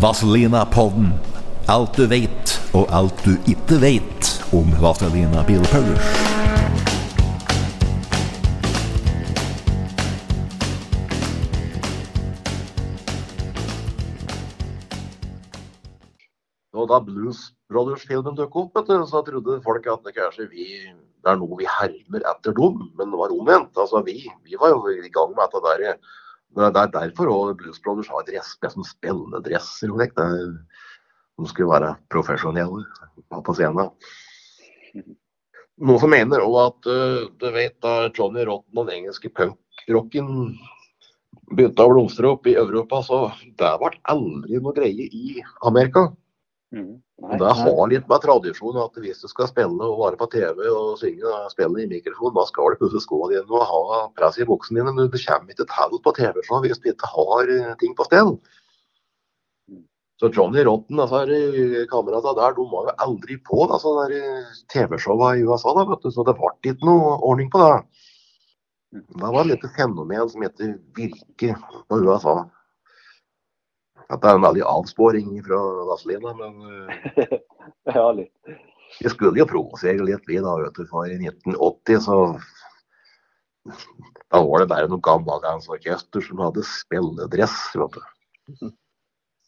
Vazelina-podden. Alt du vet, og alt du ikke vet om Vazelina Bilpullers. Og da Blues Brothers-filmen dukket opp, så trodde folk at det kanskje vi, det er noe vi hermer etter dem, men det var omvendt. Altså, vi, vi var jo i gang med dette der. Det er derfor også Blues Brothers har dress, som spilledresser. De skulle være profesjonelle på scenen. Noen som mener òg at uh, du vet da Johnny Rotten og den engelske punkrocken begynte å blomstre opp i Europa, så det ble aldri noe greie i Amerika. Mm. Og Det har litt med tradisjon at hvis du skal spille og være på TV og synge og spille i mikrofon, da skal du pusse skoene dine og ha press i buksene dine. Men Du kommer ikke til på TV-show hvis du ikke har eh, ting på stell. Så Johnny Rotten, altså kameratene der, de var jo aldri på der, eh, TV-showa i USA, da, vet du, så det ble ikke noe ordning på det. Det var et lite fenomen som heter virke på USA. At det er en veldig avsporing fra Vazelina, men eh, Ja, litt. vi skulle jo provosere litt, vi da, vet du. For i 1980 så Da var det bare noen gammeldagsorkester som hadde spilledress, vet du.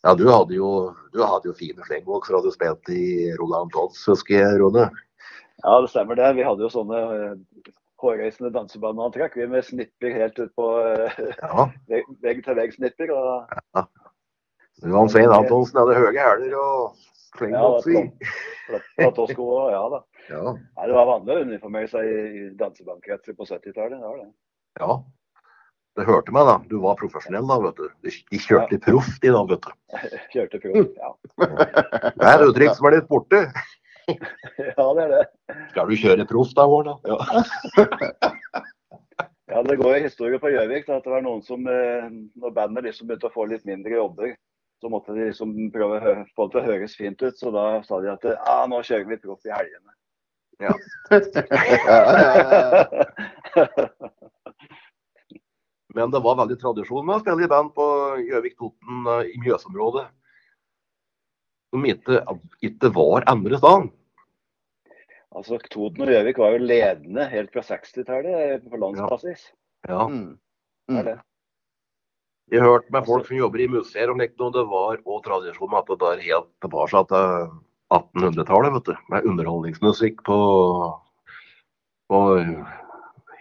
Ja, du hadde jo, du hadde jo fine slengvokser da du spilte i Roland Dodds, husker jeg, Rune. Ja, det stemmer det. Vi hadde jo sånne eh, hårreisende dansebaneantrekk. vi med snipper helt ut på eh, Ja. vegg- vegg-til-vegg-snipper. og Johan Svein Antonsen hadde høye hæler og Ja, slengvokser. plat- platåsko og ja da. Ja, Nei, det var vanlig å uniformere seg i dansebankkretser på 70-tallet. Det var det. ja. Det hørte meg, da. Du var profesjonell da, vet du. De kjørte proff de da, vet du. Kjørte proff. Ja. Det er uttrykk som er litt borte. ja, det er det. Skal du kjøre proff da, Vår, da? Ja. Ja, Det går i historie på Gjøvik at det var noen som, eh, når bandet liksom begynte å få litt mindre jobber, så måtte de liksom prøve å få det til å høres fint ut. Så da sa de at ah, nå kjører vi proff i helgene. Ja. Ja, ja, ja. Men det var veldig tradisjon med å spille i band på Gjøvik-Toten eh, i Mjøsområdet. Som ikke, ikke var andre steder. altså, Toten og Gjøvik var jo ledende helt fra 60-tallet på landsbasis. Ja. Mm. Det er det. Jeg har hørt med folk som jobber i museer om likt noe, det var òg tradisjon med at det er helt tilbake til 1800-tallet, vet du. Med underholdningsmusikk på, på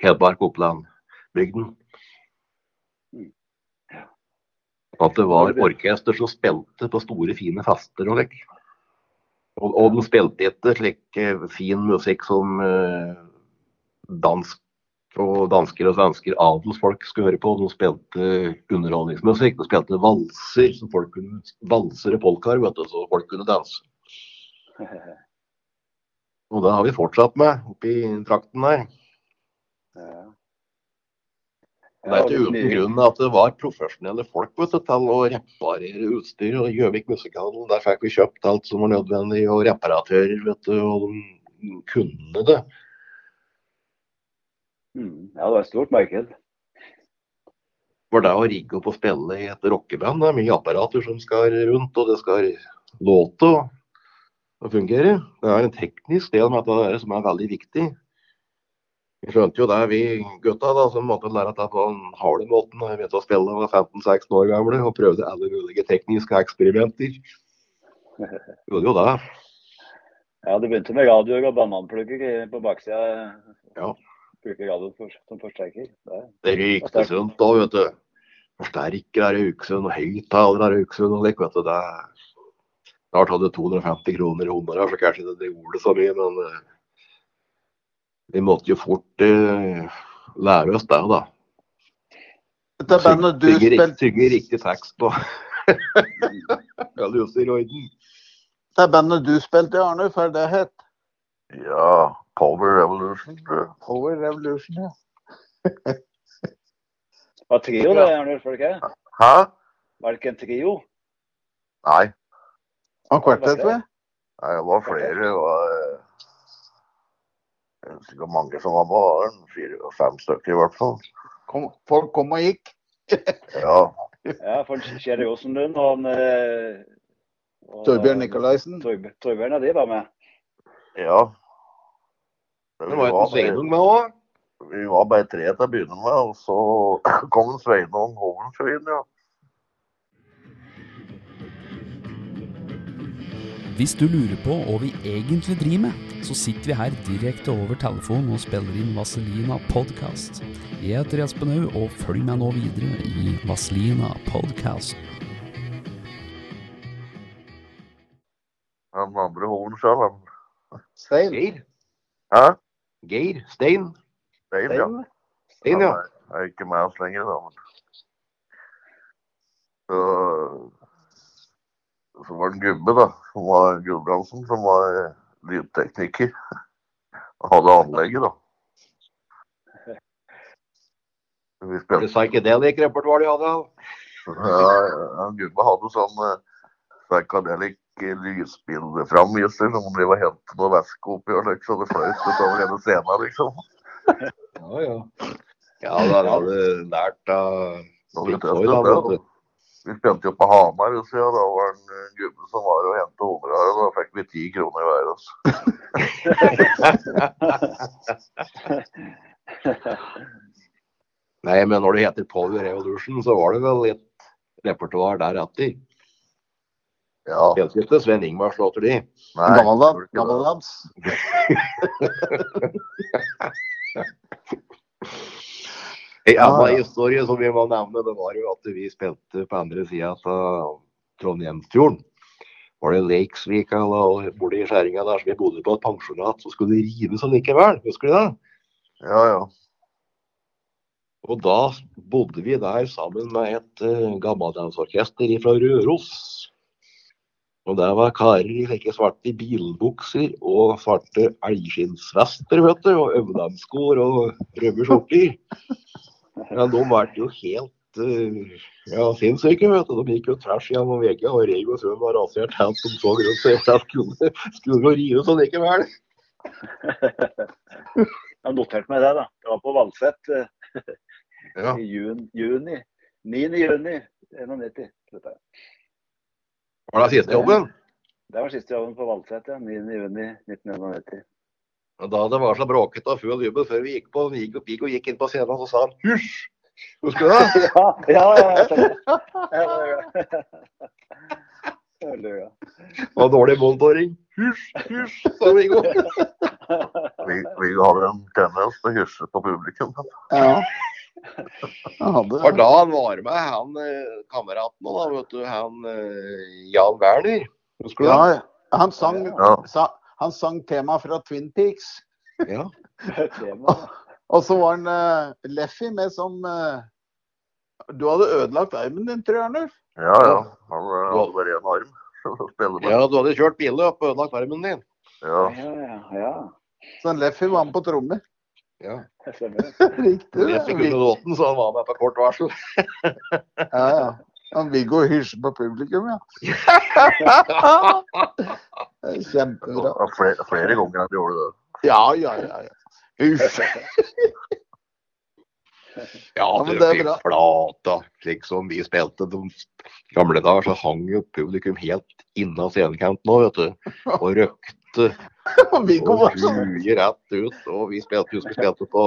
Hedmark, Oppland-bygden. At det var orkester som spilte på store, fine fester og lik. Og, og de spilte ikke slik eh, fin musikk som eh, dansk og dansker og svensker adelsfolk skulle høre på. De spilte underholdningsmusikk. De spilte valser, så folk kunne, valser og polkaer, vet du, så folk kunne danse. Og det har vi fortsatt med oppi trakten der. Ja. Det er ikke uten grunn at det var profesjonelle folk vet du, til å reparere utstyr. og Gjøvik musikkhandel, der fikk vi kjøpt alt som var nødvendig, og reparatører, vet du, og de kunne det. Mm. Ja, det var et stort marked. For deg å rigge opp og spille i et rockeband, det er mye apparater som skal rundt, og det skal låte og, fungere. Det er en teknisk del med dette som er veldig viktig. Vi skjønte jo det, vi gutta, da, som måtte lære dette på den harde måten. Vi begynte å spille da var 15-16 år gamle og prøvde alle mulige tekniske eksperimenter. Gjorde jo det. Ja, det begynte med radioer og bananplugger på baksida. Ja. Bruker radio for, som forsterker. Det, Det rykte sunt da, vet du. Forsterker er Haugesund og høyttaler er Haugesund og lik, vet du. Det, Snart hadde 250 kroner i hånda, så kanskje det, det gjorde så mye, men eh, vi måtte jo fort uh, lære oss det, da. Dette bandet du spilte synge riktig tekst på Det er Det bandet du spilte i, Arne, er det het? Ja, Power Revolution. Power Revolution, ja. Var trio det, Arnulf? Var det ikke? Hæ? Var det ikke en trio? Nei, Og kvartett, vel? nei, det var flere. Det var sikkert jeg vet ikke mange som var med. Fire-fem stykker i hvert fall. Kom, folk kom og gikk. Ja, Ja, for Kjell Rosenlund og han eh, og- Torbjørn Nikolaisen. Torb- Torbjørn og de var med. Ja. Det Vi var jo Sveinung med òg. vi var bare tre til å begynne med, og så kom Sveinung Hovensvin, ja. Hvis du lurer på hva vi egentlig driver med, så sitter vi her direkte over telefonen og spiller inn Vaselina podcast. Jeg heter Espen Haug, og følg meg nå videre i Vaselina podcast. Den andre Hovensvin, han. Stein. Geir. Hæ? Geir. Stein. Stein, ja. Stein. Ja. Han er ikke med oss lenger, da. Men... Så, så var det en gubbe, da, som var Gulbrandsen, som var eh, lydtekniker. Han hadde anlegget, da. Vi Det spilte psychedelic-repertoar de hadde. Ja, ja, gubbe hadde sånn uh, psychedelic fram, lysbildeframviser som om de var hentet noe væske oppi og slik, så det fløyt utover hele scenen, liksom. Ja, ja. Ja, da hadde lært av du. Vi spente jo på Hamar, så ja, da var det en gubbe som var og hentet humrer, og da fikk vi ti kroner hver. Altså. Nei, men når det heter Power Revolution, så var det vel litt repertoar der etter. Ja, Helt ikke Sven Ingvars låter de. Gammeldams. Det. En annen historie som vi må nevne, det var jo at vi spilte på andre sida av Trondheimsfjorden. Var det Lakesvika eller borte i skjæringa der, så vi bodde på et pensjonat så skulle det rives likevel. Husker du det? Ja, ja. Og da bodde vi der sammen med et uh, gammeldansorkester fra Røros. Og der var karer i slike svarte bilbukser og svarte elgskinnsvester, vet du, og øvdamsko og røde skjorter. Ja, de ble jo helt uh, ja, sinnssyke, vet du. De gikk jo tvers gjennom veggen og rev og sønn var rasert helt som så grønt så jeg skulle, skulle jo rive sånn likevel. Jeg har notert meg det, da. Det var på Valset eh, Ja. i juni. 9. juni 91. Var det siste jobben? Det var siste jobben på Valset, ja. 9.6.1991. Og da det var så bråkete og full jubel før vi gikk på, vi gikk, gikk og gikk inn på scenen, så sa han hysj! Husker du det? Ja, ja, ja. Ja. Og dårlig monitoring. Hysj, hysj, sa Viggo. Vi, vi hadde en tendens til å hysje på publikum. Ja. For da han var med, han eh, kameraten òg, vet du, han eh, Jan Werner. Husker du Ja, det? han sang, Ja. sa, han sang tema fra Twin Peaks. Ja. Og så var han uh, Leffy med som uh, Du hadde ødelagt armen din, tror jeg, Arnulf? Ja, ja. Han uh, hadde bare én arm ja, du hadde kjørt billøp og ødelagt armen din. Ja. Ja, ja, ja. Så Leffy var med på trommer. Ja. Riktig. Jeg fikk under låten, så han var med på kort varsel. Ja, ja. Han Viggo hysjer på publikum, ja. Kjempebra. Og Flere, flere ganger han gjorde det. Ja, ja, ja. ja. Uff. Ja, men du det er fikk bra. flata. Slik som vi spilte de gamle dager, så hang jo publikum helt inna scenekanten òg, vet du. Og røkte Og Viggo og var sånn. huet rett ut. Og vi spilte, husker spilte på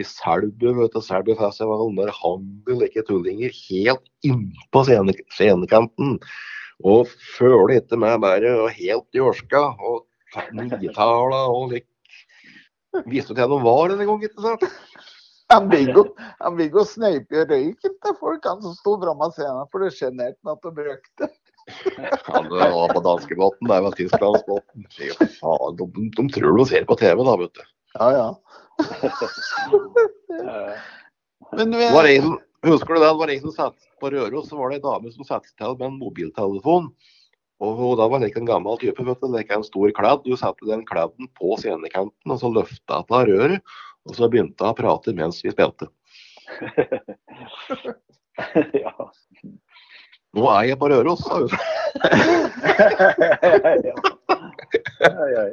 i Selbu, Selbu-festivalen. Der hang det like tullinger helt innpå scene, scenekanten. Og følte ikke med bare og helt i orska. Og nitala og lik. Visste ikke hvem de var en gang, ikke sant? Viggo, sneip i røyken til folk han som sto framme av scenen, for det sjenerte meg at de røykte. Han var på danskebåten, det er vel Tysklandsbåten. Fy faen, de, de tror du ser på TV, da, vet du. Ja, ja. Men vi, var en, husker du det? Det var en som satt på Røros, så var det en dame som satte til med en mobiltelefon. Og hun da var like en gammel type, vet du. Like en stor kladd. Du satte den kladden på scenekanten, og så løfta hun av røret. Og så begynte hun å prate mens vi spilte. ja. Nå er jeg på Røros, sa hun. ja. Oi, oi.